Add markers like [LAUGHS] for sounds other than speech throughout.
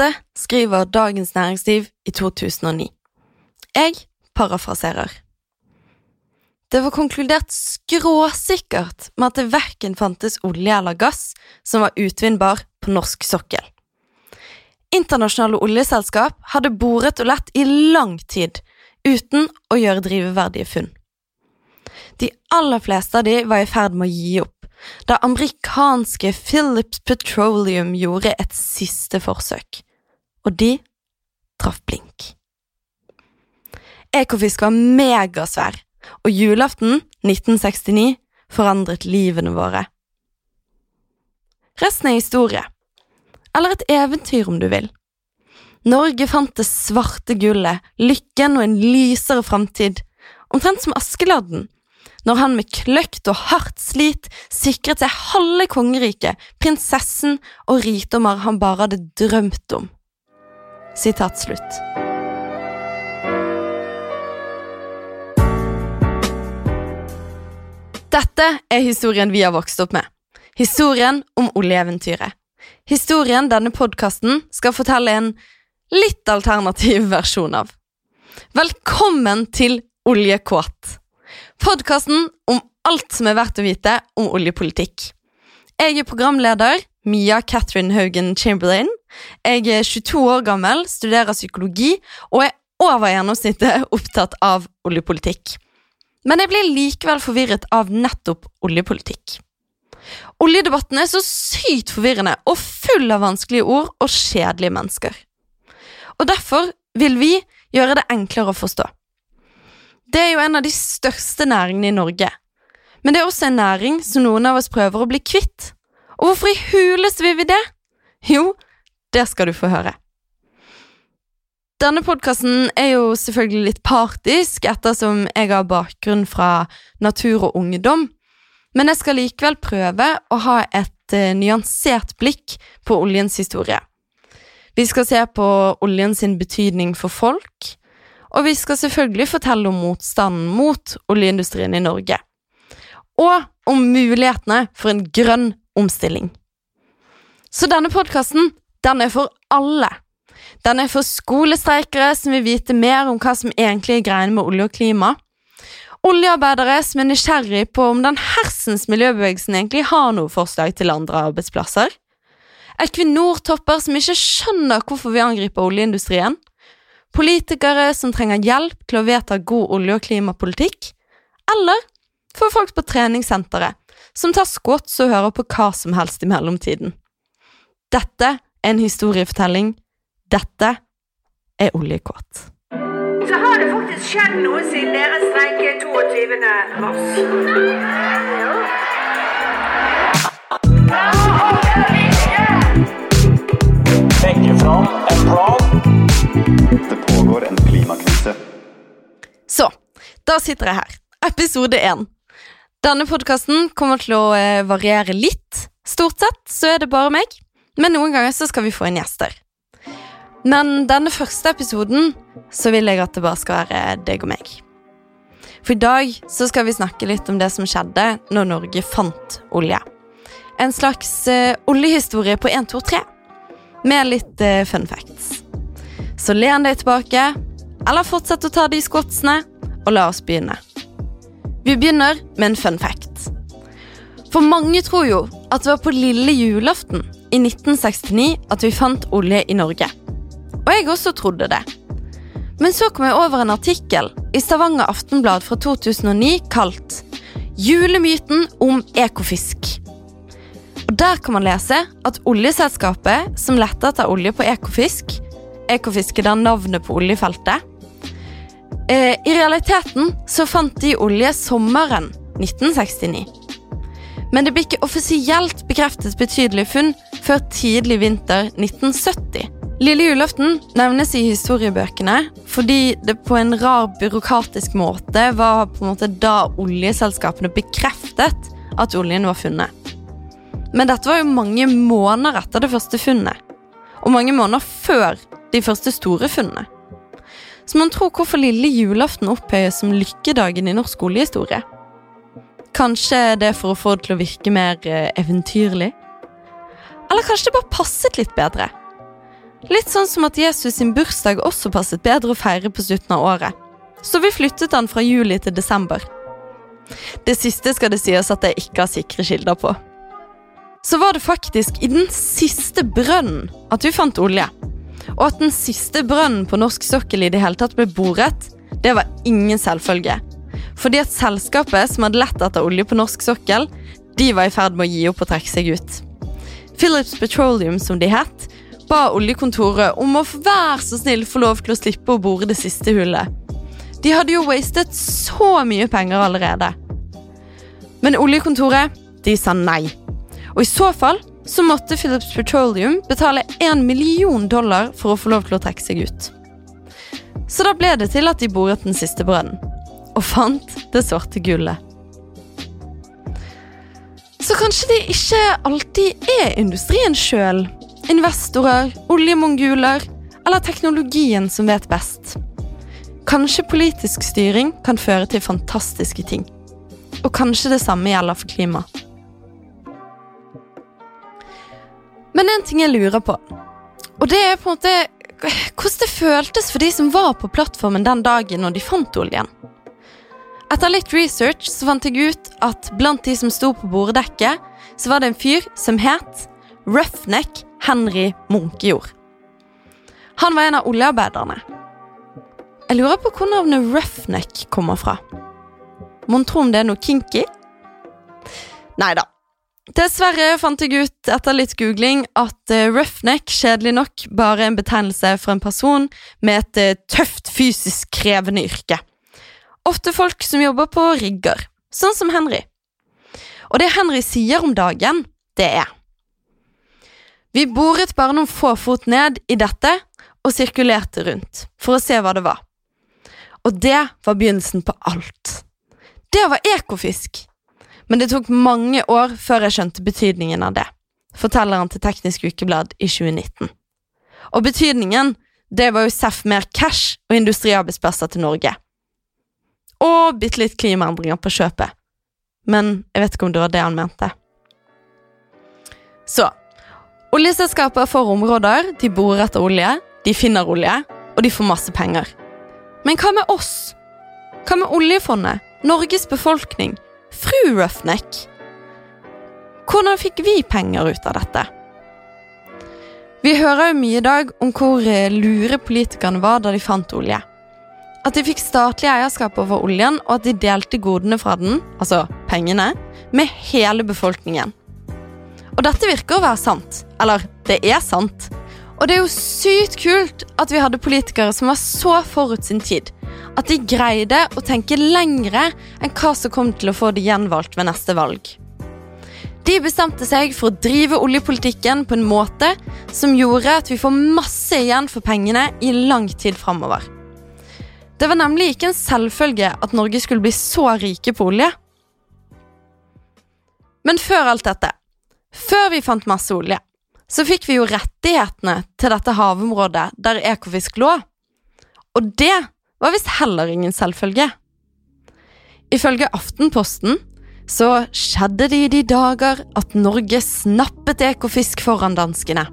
Dette skriver Dagens Næringsliv i 2009. Jeg parafraserer. Det var konkludert skråsikkert med at det verken fantes olje eller gass som var utvinnbar på norsk sokkel. Internasjonale oljeselskap hadde boret og lett i lang tid uten å gjøre driveverdige funn. De aller fleste av de var i ferd med å gi opp, da amerikanske Philips Petroleum gjorde et siste forsøk. Og de traff blink. Ekofisk var megasvær, og julaften 1969 forandret livene våre. Resten er historie. Eller et eventyr, om du vil. Norge fant det svarte gullet, lykken og en lysere framtid, omtrent som Askeladden, når han med kløkt og hardt slit sikret seg halve kongeriket, prinsessen og rikdommer han bare hadde drømt om. Sitat slutt. Dette er historien vi har vokst opp med. Historien om oljeeventyret. Historien denne podkasten skal fortelle en litt alternativ versjon av. Velkommen til Oljekåt. Podkasten om alt som er verdt å vite om oljepolitikk. Jeg er programleder Mia Catherine Haugen Chamberlain. Jeg er 22 år gammel, studerer psykologi og er over gjennomsnittet opptatt av oljepolitikk. Men jeg blir likevel forvirret av nettopp oljepolitikk. Oljedebatten er så sykt forvirrende og full av vanskelige ord og kjedelige mennesker. Og derfor vil vi gjøre det enklere å forstå. Det er jo en av de største næringene i Norge, men det er også en næring som noen av oss prøver å bli kvitt. Og hvorfor i huleste vil vi det? Jo, det skal du få høre. Denne podkasten er jo selvfølgelig litt partisk, ettersom jeg har bakgrunn fra natur og ungdom, men jeg skal likevel prøve å ha et uh, nyansert blikk på oljens historie. Vi skal se på oljen sin betydning for folk, og vi skal selvfølgelig fortelle om motstanden mot oljeindustrien i Norge. Og om mulighetene for en grønn omstilling. Så denne podkasten, den er for alle. Den er for skolestreikere som vil vite mer om hva som egentlig er greiene med olje og klima. Oljearbeidere som er nysgjerrig på om den hersens miljøbevegelsen egentlig har noe forslag til andre arbeidsplasser. Equinor-topper som ikke skjønner hvorfor vi angriper oljeindustrien. Politikere som trenger hjelp til å vedta god olje- og klimapolitikk. Eller for folk på treningssenteret som tar squats og hører på hva som helst i mellomtiden. Dette er en historiefortelling. Dette er Oljekåt. Så har det faktisk skjedd noe siden dere streiket 22. mars. Begge fram en plan. Det pågår en klimakrise. Så, da sitter jeg her. Episode én. Denne podkasten kommer til å eh, variere litt. Stort sett så er det bare meg, men noen ganger så skal vi få inn gjester. Men denne første episoden så vil jeg at det bare skal være deg og meg. For i dag så skal vi snakke litt om det som skjedde når Norge fant olje. En slags eh, oljehistorie på 1, 2, 3. Med litt eh, fun facts. Så len deg tilbake, eller fortsett å ta de skotsene, og la oss begynne. Vi begynner med en fun fact. For mange tror jo at det var på lille julaften i 1969 at vi fant olje i Norge. Og jeg også trodde det. Men så kom jeg over en artikkel i Stavanger Aftenblad fra 2009 kalt 'Julemyten om ekofisk'. Og Der kan man lese at oljeselskapet som lette etter olje på Ekofisk Ekofisk er da navnet på oljefeltet. Eh, I realiteten så fant de olje sommeren 1969. Men det ble ikke offisielt bekreftet betydelige funn før tidlig vinter 1970. Lille julaften nevnes i historiebøkene fordi det på en rar byråkratisk måte var på en måte da oljeselskapene bekreftet at oljen var funnet. Men dette var jo mange måneder etter det første funnet, og mange måneder før de første store funnene. Så man tror hvorfor lille julaften opphøyes som lykkedagen i norsk oljehistorie. Kanskje det er for å få det til å virke mer eh, eventyrlig? Eller kanskje det bare passet litt bedre? Litt sånn som at Jesus sin bursdag også passet bedre å feire på slutten av året. Så vi flyttet den fra juli til desember. Det siste skal det sies at jeg ikke har sikre kilder på. Så var det faktisk i den siste brønnen at vi fant olje. Og at den siste brønnen på norsk sokkel i det hele tatt ble boret, det var ingen selvfølge. Fordi at selskapet som hadde lett etter olje på norsk sokkel, de var i ferd med å gi opp og trekke seg ut. Philips Petroleum, som de het, ba oljekontoret om å være så snill få lov til å slippe å bore det siste hullet. De hadde jo wastet så mye penger allerede. Men oljekontoret, de sa nei. Og i så fall så måtte Philips Petroleum betale 1 million dollar for å få lov til å trekke seg ut. Så da ble det til at de boret den siste brønnen. Og fant det svarte gullet. Så kanskje det ikke alltid er industrien sjøl, investorer, oljemonguler eller teknologien som vet best. Kanskje politisk styring kan føre til fantastiske ting. Og kanskje det samme gjelder for klima. Men en ting jeg lurer på, og det er på en måte hvordan det føltes for de som var på plattformen den dagen når de fant oljen. Etter litt research så fant jeg ut at blant de som sto på borddekket, så var det en fyr som het Roughneck Henry Munkejord. Han var en av oljearbeiderne. Jeg lurer på hvor navnet Roughneck kommer fra. Mon tro om det er noe kinky? Nei da. Dessverre fant jeg ut etter litt googling at eh, roughneck kjedelig nok bare er en betegnelse for en person med et eh, tøft, fysisk krevende yrke. Ofte folk som jobber på rigger, sånn som Henry. Og det Henry sier om dagen, det er Vi boret bare noen få fot ned i dette og sirkulerte rundt for å se hva det var. Og det var begynnelsen på alt. Det var ekofisk. Men det tok mange år før jeg skjønte betydningen av det, forteller han til Teknisk Ukeblad i 2019. Og betydningen, det var jo seff mer cash og industriarbeidsplasser til Norge. Og bitte litt klimaendringer på kjøpet. Men jeg vet ikke om det var det han mente. Så Oljeselskaper får områder, de borer etter olje, de finner olje, og de får masse penger. Men hva med oss? Hva med oljefondet, Norges befolkning, fru Roughneck? Hvordan fikk vi penger ut av dette? Vi hører jo mye i dag om hvor eh, lure politikerne var da de fant olje. At de fikk statlig eierskap over oljen, og at de delte godene fra den, altså pengene, med hele befolkningen. Og dette virker å være sant. Eller, det er sant. Og det er jo sykt kult at vi hadde politikere som var så forut sin tid. At de greide å tenke lengre enn hva som kom til å få de gjenvalgt ved neste valg. De bestemte seg for å drive oljepolitikken på en måte som gjorde at vi får masse igjen for pengene i lang tid framover. Det var nemlig ikke en selvfølge at Norge skulle bli så rike på olje. Men før alt dette, før vi fant masse olje, så fikk vi jo rettighetene til dette havområdet der Ekofisk lå. Og det var visst heller ingen selvfølge. Ifølge Aftenposten så skjedde det i de dager at Norge snappet Ekofisk foran danskene.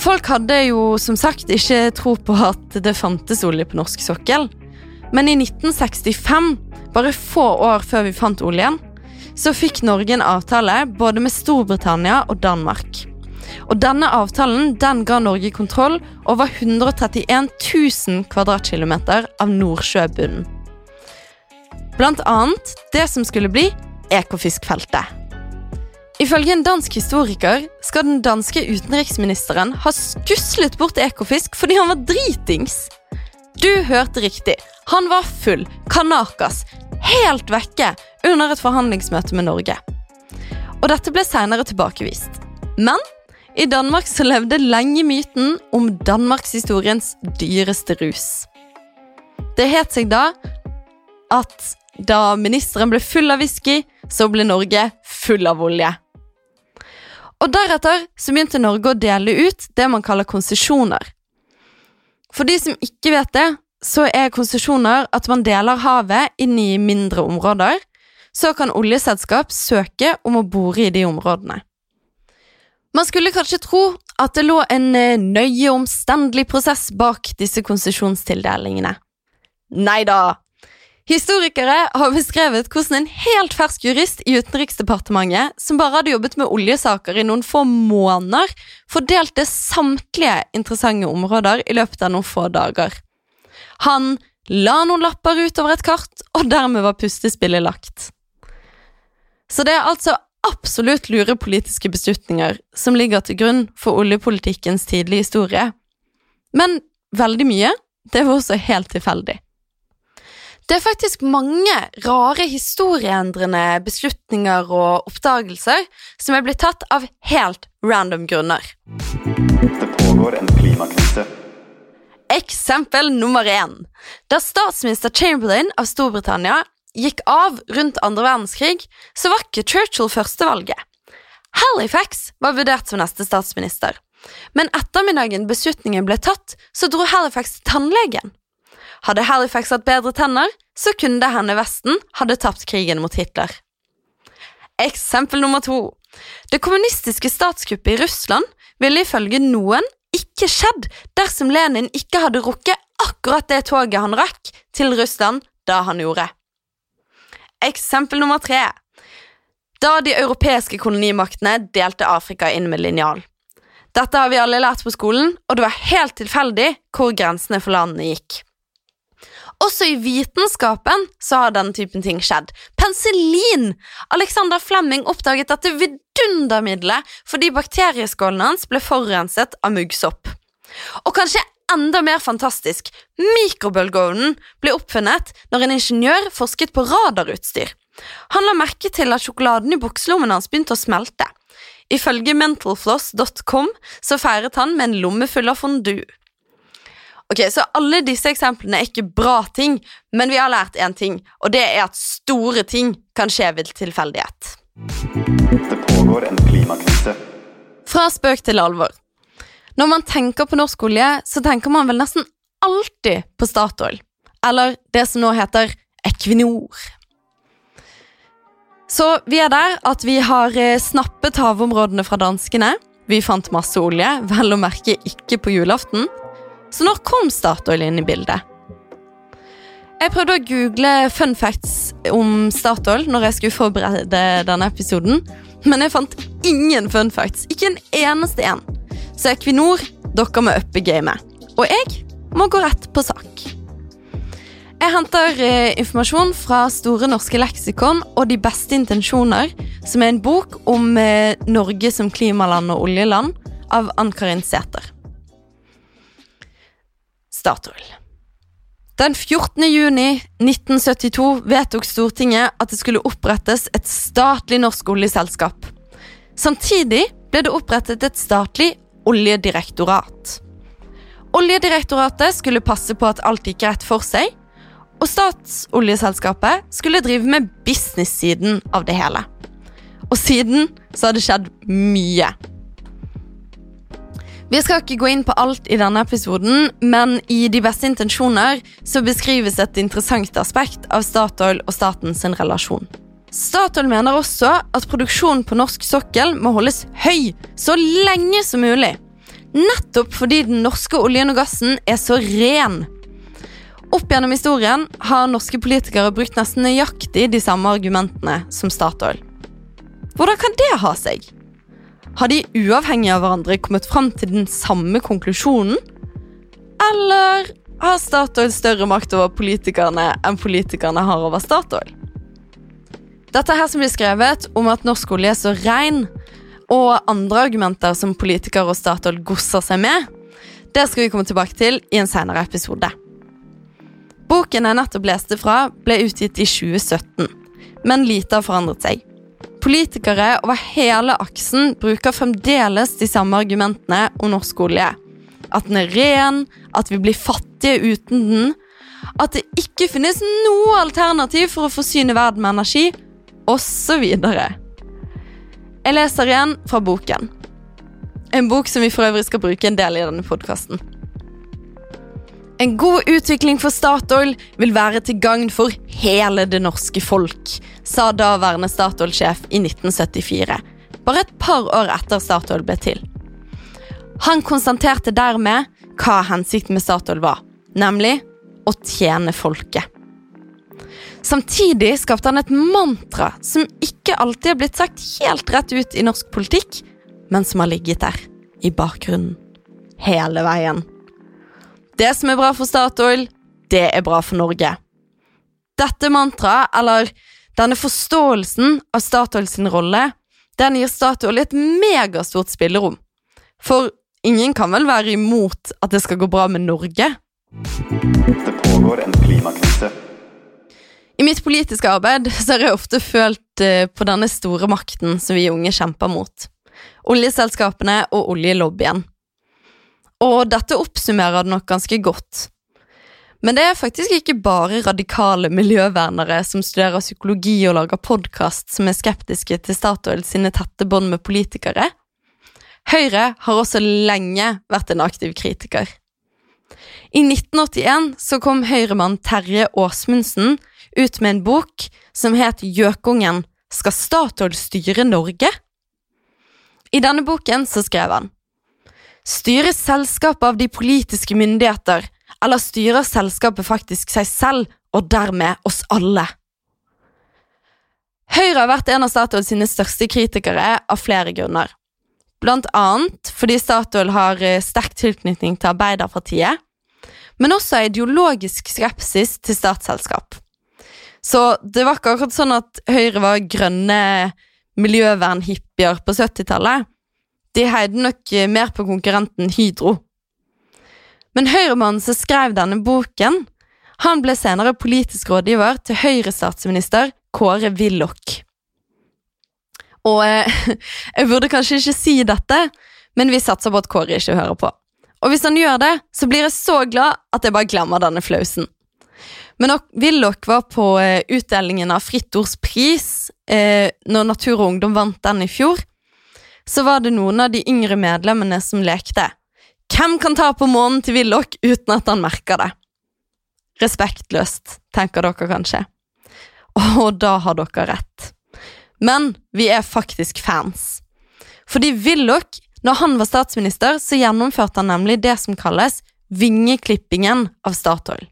Folk hadde jo som sagt ikke tro på at det fantes olje på norsk sokkel. Men i 1965, bare få år før vi fant oljen, så fikk Norge en avtale både med Storbritannia og Danmark. Og denne avtalen den ga Norge kontroll over 131 000 kvadratkilometer av Nordsjøbunnen. Blant annet det som skulle bli Ekofiskfeltet. Ifølge en dansk historiker skal den danske utenriksministeren ha skuslet bort Ekofisk fordi han var dritings. Du hørte riktig. Han var full, kanakas, helt vekke under et forhandlingsmøte med Norge. Og dette ble senere tilbakevist. Men i Danmark så levde lenge myten om danmarkshistoriens dyreste rus. Det het seg da at da ministeren ble full av whisky, så ble Norge full av olje. Og deretter så begynte Norge å dele ut det man kaller konsesjoner. For de som ikke vet det, så er konsesjoner at man deler havet inn i mindre områder. Så kan oljeselskap søke om å bore i de områdene. Man skulle kanskje tro at det lå en eh, nøye omstendelig prosess bak disse konsesjonstildelingene. Nei da. Historikere har beskrevet hvordan en helt fersk jurist i Utenriksdepartementet, som bare hadde jobbet med oljesaker i noen få måneder, fordelte samtlige interessante områder i løpet av noen få dager. Han la noen lapper utover et kart, og dermed var pustespillet lagt. Så det er altså absolutt lure politiske beslutninger som ligger til grunn for oljepolitikkens tidlige historie. Men veldig mye, det var også helt tilfeldig. Det er faktisk mange rare historieendrende beslutninger og oppdagelser som er blitt tatt av helt random grunner. Det pågår en klimakrise. Eksempel nummer én. Da statsminister Chamberlain av Storbritannia gikk av rundt andre verdenskrig, så var ikke Churchill førstevalget. Halifax var vurdert som neste statsminister, men ettermiddagen beslutningen ble tatt, så dro Halifax til tannlegen. Hadde Halifax hatt bedre tenner, så kunne det hende Vesten hadde tapt krigen mot Hitler. Eksempel nummer to. Det kommunistiske statskuppet i Russland ville ifølge noen ikke skjedd dersom Lenin ikke hadde rukket akkurat det toget han rakk til Russland da han gjorde. Eksempel nummer tre. Da de europeiske kolonimaktene delte Afrika inn med linjal. Dette har vi alle lært på skolen, og det var helt tilfeldig hvor grensene for landene gikk. Også i vitenskapen så har denne typen ting skjedd. Penicillin! Alexander Flemming oppdaget dette vidundermiddelet fordi bakterieskålene hans ble forurenset av muggsopp. Og kanskje enda mer fantastisk, mikrobølgeovnen ble oppfunnet når en ingeniør forsket på radarutstyr. Han la merke til at sjokoladen i bukselommen hans begynte å smelte. Ifølge mentalfloss.com så feiret han med en lomme full av fondue. Ok, Så alle disse eksemplene er ikke bra ting, men vi har lært én ting, og det er at store ting kan skje ved tilfeldighet. Det pågår en klimakrise. Fra spøk til alvor. Når man tenker på norsk olje, så tenker man vel nesten alltid på Statoil. Eller det som nå heter Equinor. Så vi er der at vi har eh, snappet havområdene fra danskene. Vi fant masse olje, vel å merke ikke på julaften. Så når kom Statoil inn i bildet? Jeg prøvde å google fun facts om Statoil når jeg skulle forberede denne episoden, men jeg fant ingen fun facts. Ikke en eneste en. Så Equinor, dere må uppe gamet. Og jeg må gå rett på sak. Jeg henter eh, informasjon fra Store norske leksikon og De beste intensjoner, som er en bok om eh, Norge som klimaland og oljeland, av Ann-Karin Sæther. Statoil. Den 14. juni 1972 vedtok Stortinget at det skulle opprettes et statlig norsk oljeselskap. Samtidig ble det opprettet et statlig oljedirektorat. Oljedirektoratet skulle passe på at alt gikk rett for seg, og statsoljeselskapet skulle drive med business-siden av det hele. Og siden så har det skjedd mye. Vi skal ikke gå inn på alt i denne episoden, men i De beste intensjoner så beskrives et interessant aspekt av Statoil og statens relasjon. Statoil mener også at produksjonen på norsk sokkel må holdes høy så lenge som mulig. Nettopp fordi den norske oljen og gassen er så ren. Opp gjennom historien har norske politikere brukt nesten nøyaktig de samme argumentene som Statoil. Hvordan kan det ha seg? Har de uavhengig av hverandre kommet fram til den samme konklusjonen? Eller har Statoil større makt over politikerne enn politikerne har over Statoil? Dette her som blir skrevet om at norsk olje er så ren, og andre argumenter som politikere og Statoil gosser seg med, det skal vi komme tilbake til i en senere episode. Boken jeg nettopp leste fra, ble utgitt i 2017, men lite har forandret seg. Politikere over hele aksen bruker fremdeles de samme argumentene om norsk olje. At den er ren, at vi blir fattige uten den, at det ikke finnes noe alternativ for å forsyne verden med energi, osv. Jeg leser igjen fra boken. En bok som vi for øvrig skal bruke en del i denne podkasten. En god utvikling for Statoil vil være til gagn for hele det norske folk, sa daværende Statoil-sjef i 1974, bare et par år etter Statoil ble til. Han konstaterte dermed hva hensikten med Statoil var, nemlig å tjene folket. Samtidig skapte han et mantra som ikke alltid har blitt sagt helt rett ut i norsk politikk, men som har ligget der, i bakgrunnen, hele veien. Det som er bra for Statoil, det er bra for Norge. Dette mantraet, eller denne forståelsen av Statoil sin rolle, den gir Statoil et megastort spillerom. For ingen kan vel være imot at det skal gå bra med Norge? Det pågår en klimakrise. I mitt politiske arbeid så har jeg ofte følt eh, på denne store makten som vi unge kjemper mot. Oljeselskapene og oljelobbyen. Og dette oppsummerer det nok ganske godt. Men det er faktisk ikke bare radikale miljøvernere som studerer psykologi og lager podkast som er skeptiske til Statoil sine tette bånd med politikere. Høyre har også lenge vært en aktiv kritiker. I 1981 så kom høyremann Terje Åsmundsen ut med en bok som het Gjøkungen Skal Statoil styre Norge? I denne boken så skrev han Styres selskapet av de politiske myndigheter, eller styrer selskapet faktisk seg selv, og dermed oss alle? Høyre har vært en av Statoil sine største kritikere av flere grunner. Blant annet fordi Statoil har eh, sterk tilknytning til Arbeiderpartiet, men også ideologisk skepsis til statsselskap. Så det var ikke akkurat sånn at Høyre var grønne miljøvernhippier på 70-tallet. De heide nok eh, mer på konkurrenten Hydro. Men Høyremannen som skrev denne boken, han ble senere politisk rådgiver til Høyre-statsminister Kåre Willoch. Og eh, [LAUGHS] jeg burde kanskje ikke si dette, men vi satser på at Kåre ikke hører på. Og hvis han gjør det, så blir jeg så glad at jeg bare glemmer denne flausen. Men Willoch var på eh, utdelingen av Fritt Ords pris eh, når Natur og Ungdom vant den i fjor. Så var det noen av de yngre medlemmene som lekte. Hvem kan ta på månen til Willoch uten at han merker det? Respektløst, tenker dere kanskje. Og da har dere rett. Men vi er faktisk fans. Fordi Willoch, når han var statsminister, så gjennomførte han nemlig det som kalles vingeklippingen av Statoil.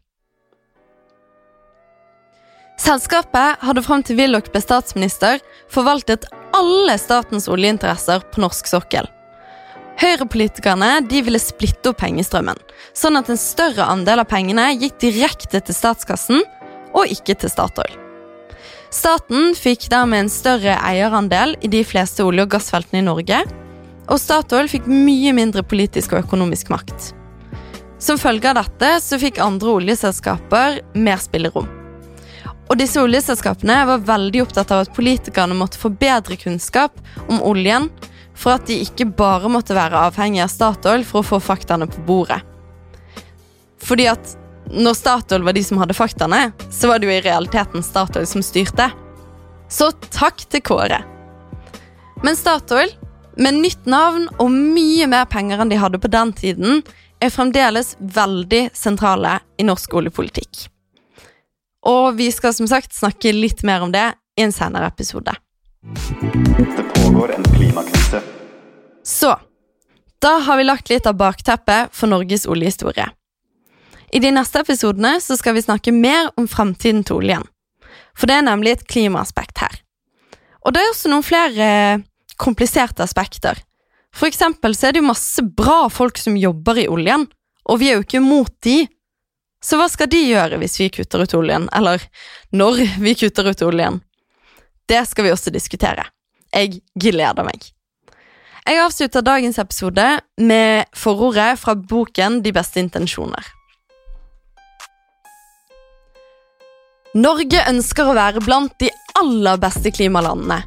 Selskapet hadde fram til Willoch ble statsminister, forvaltet alle statens oljeinteresser på norsk sokkel. Høyrepolitikerne ville splitte opp pengestrømmen, sånn at en større andel av pengene gikk direkte til statskassen og ikke til Statoil. Staten fikk dermed en større eierandel i de fleste olje- og gassfeltene i Norge, og Statoil fikk mye mindre politisk og økonomisk makt. Som følge av dette så fikk andre oljeselskaper mer spillerom. Og disse oljeselskapene var veldig opptatt av at politikerne måtte få bedre kunnskap om oljen, for at de ikke bare måtte være avhengige av Statoil for å få faktaene på bordet. Fordi at når Statoil var de som hadde faktaene, så var det jo i realiteten Statoil som styrte. Så takk til Kåre. Men Statoil, med nytt navn og mye mer penger enn de hadde på den tiden, er fremdeles veldig sentrale i norsk oljepolitikk. Og vi skal som sagt snakke litt mer om det i en senere episode. Det pågår en klimakrise. Så, da har vi lagt litt av bakteppet for Norges oljehistorie. I de neste episodene så skal vi snakke mer om fremtiden til oljen. For det er nemlig et klimaaspekt her. Og det er også noen flere kompliserte aspekter. For eksempel så er det jo masse bra folk som jobber i oljen, og vi er jo ikke mot de. Så hva skal de gjøre hvis vi kutter ut oljen, eller når vi kutter ut oljen? Det skal vi også diskutere. Jeg gleder meg. Jeg avslutter dagens episode med forordet fra boken De beste intensjoner. Norge ønsker å være blant de aller beste klimalandene.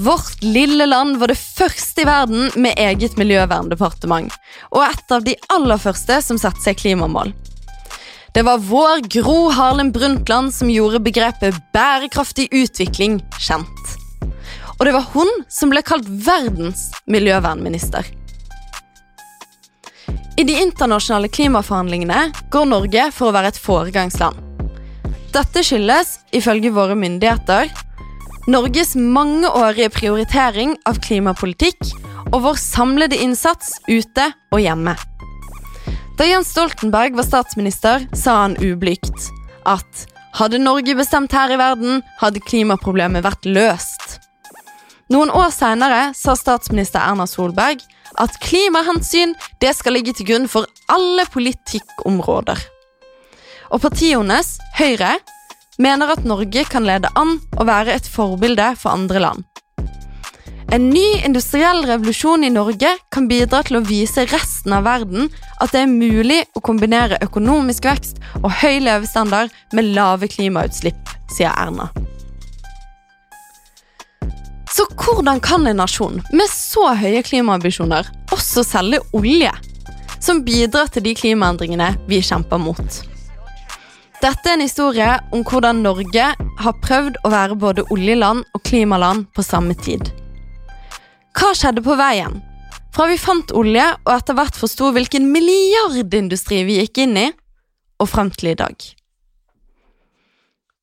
Vårt lille land var det første i verden med eget miljøverndepartement, og et av de aller første som satte seg klimamål. Det var vår Gro Harlem Brundtland som gjorde begrepet bærekraftig utvikling kjent. Og det var hun som ble kalt verdens miljøvernminister. I de internasjonale klimaforhandlingene går Norge for å være et foregangsland. Dette skyldes, ifølge våre myndigheter, Norges mangeårige prioritering av klimapolitikk og vår samlede innsats ute og hjemme. Da Jens Stoltenberg var statsminister, sa han ublygt at hadde Norge bestemt her i verden, hadde klimaproblemet vært løst. Noen år senere sa statsminister Erna Solberg at klimahensyn det skal ligge til grunn for alle politikkområder. Og partiet hennes, Høyre, mener at Norge kan lede an og være et forbilde for andre land. En ny industriell revolusjon i Norge kan bidra til å vise resten av verden at det er mulig å kombinere økonomisk vekst og høy levestandard med lave klimautslipp, sier Erna. Så hvordan kan en nasjon med så høye klimaambisjoner også selge olje, som bidrar til de klimaendringene vi kjemper mot? Dette er en historie om hvordan Norge har prøvd å være både oljeland og klimaland på samme tid. Hva skjedde på veien? Fra vi fant olje og etter hvert forsto hvilken milliardindustri vi gikk inn i, og frem til i dag.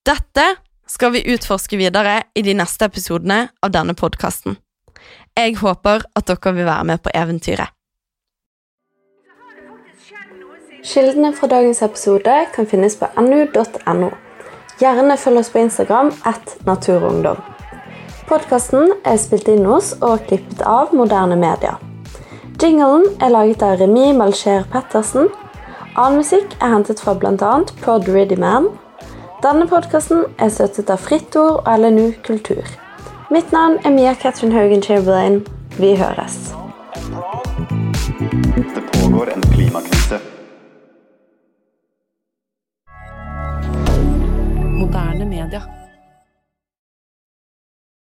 Dette skal vi utforske videre i de neste episodene av denne podkasten. Jeg håper at dere vil være med på eventyret. Kildene fra dagens episode kan finnes på nu.no. Gjerne følg oss på Instagram at naturungdom. Podkasten er spilt inn hos og klippet av Moderne Media. Jinglen er laget av Remi Malcher Pettersen. Annen musikk er hentet fra bl.a. Pod Ready Man. Denne podkasten er støttet av Fritt Ord og LNU Kultur. Mitt navn er Mia Katrin Haugen Chamberlain. Vi høres. Det pågår en klimakrise. Moderne media.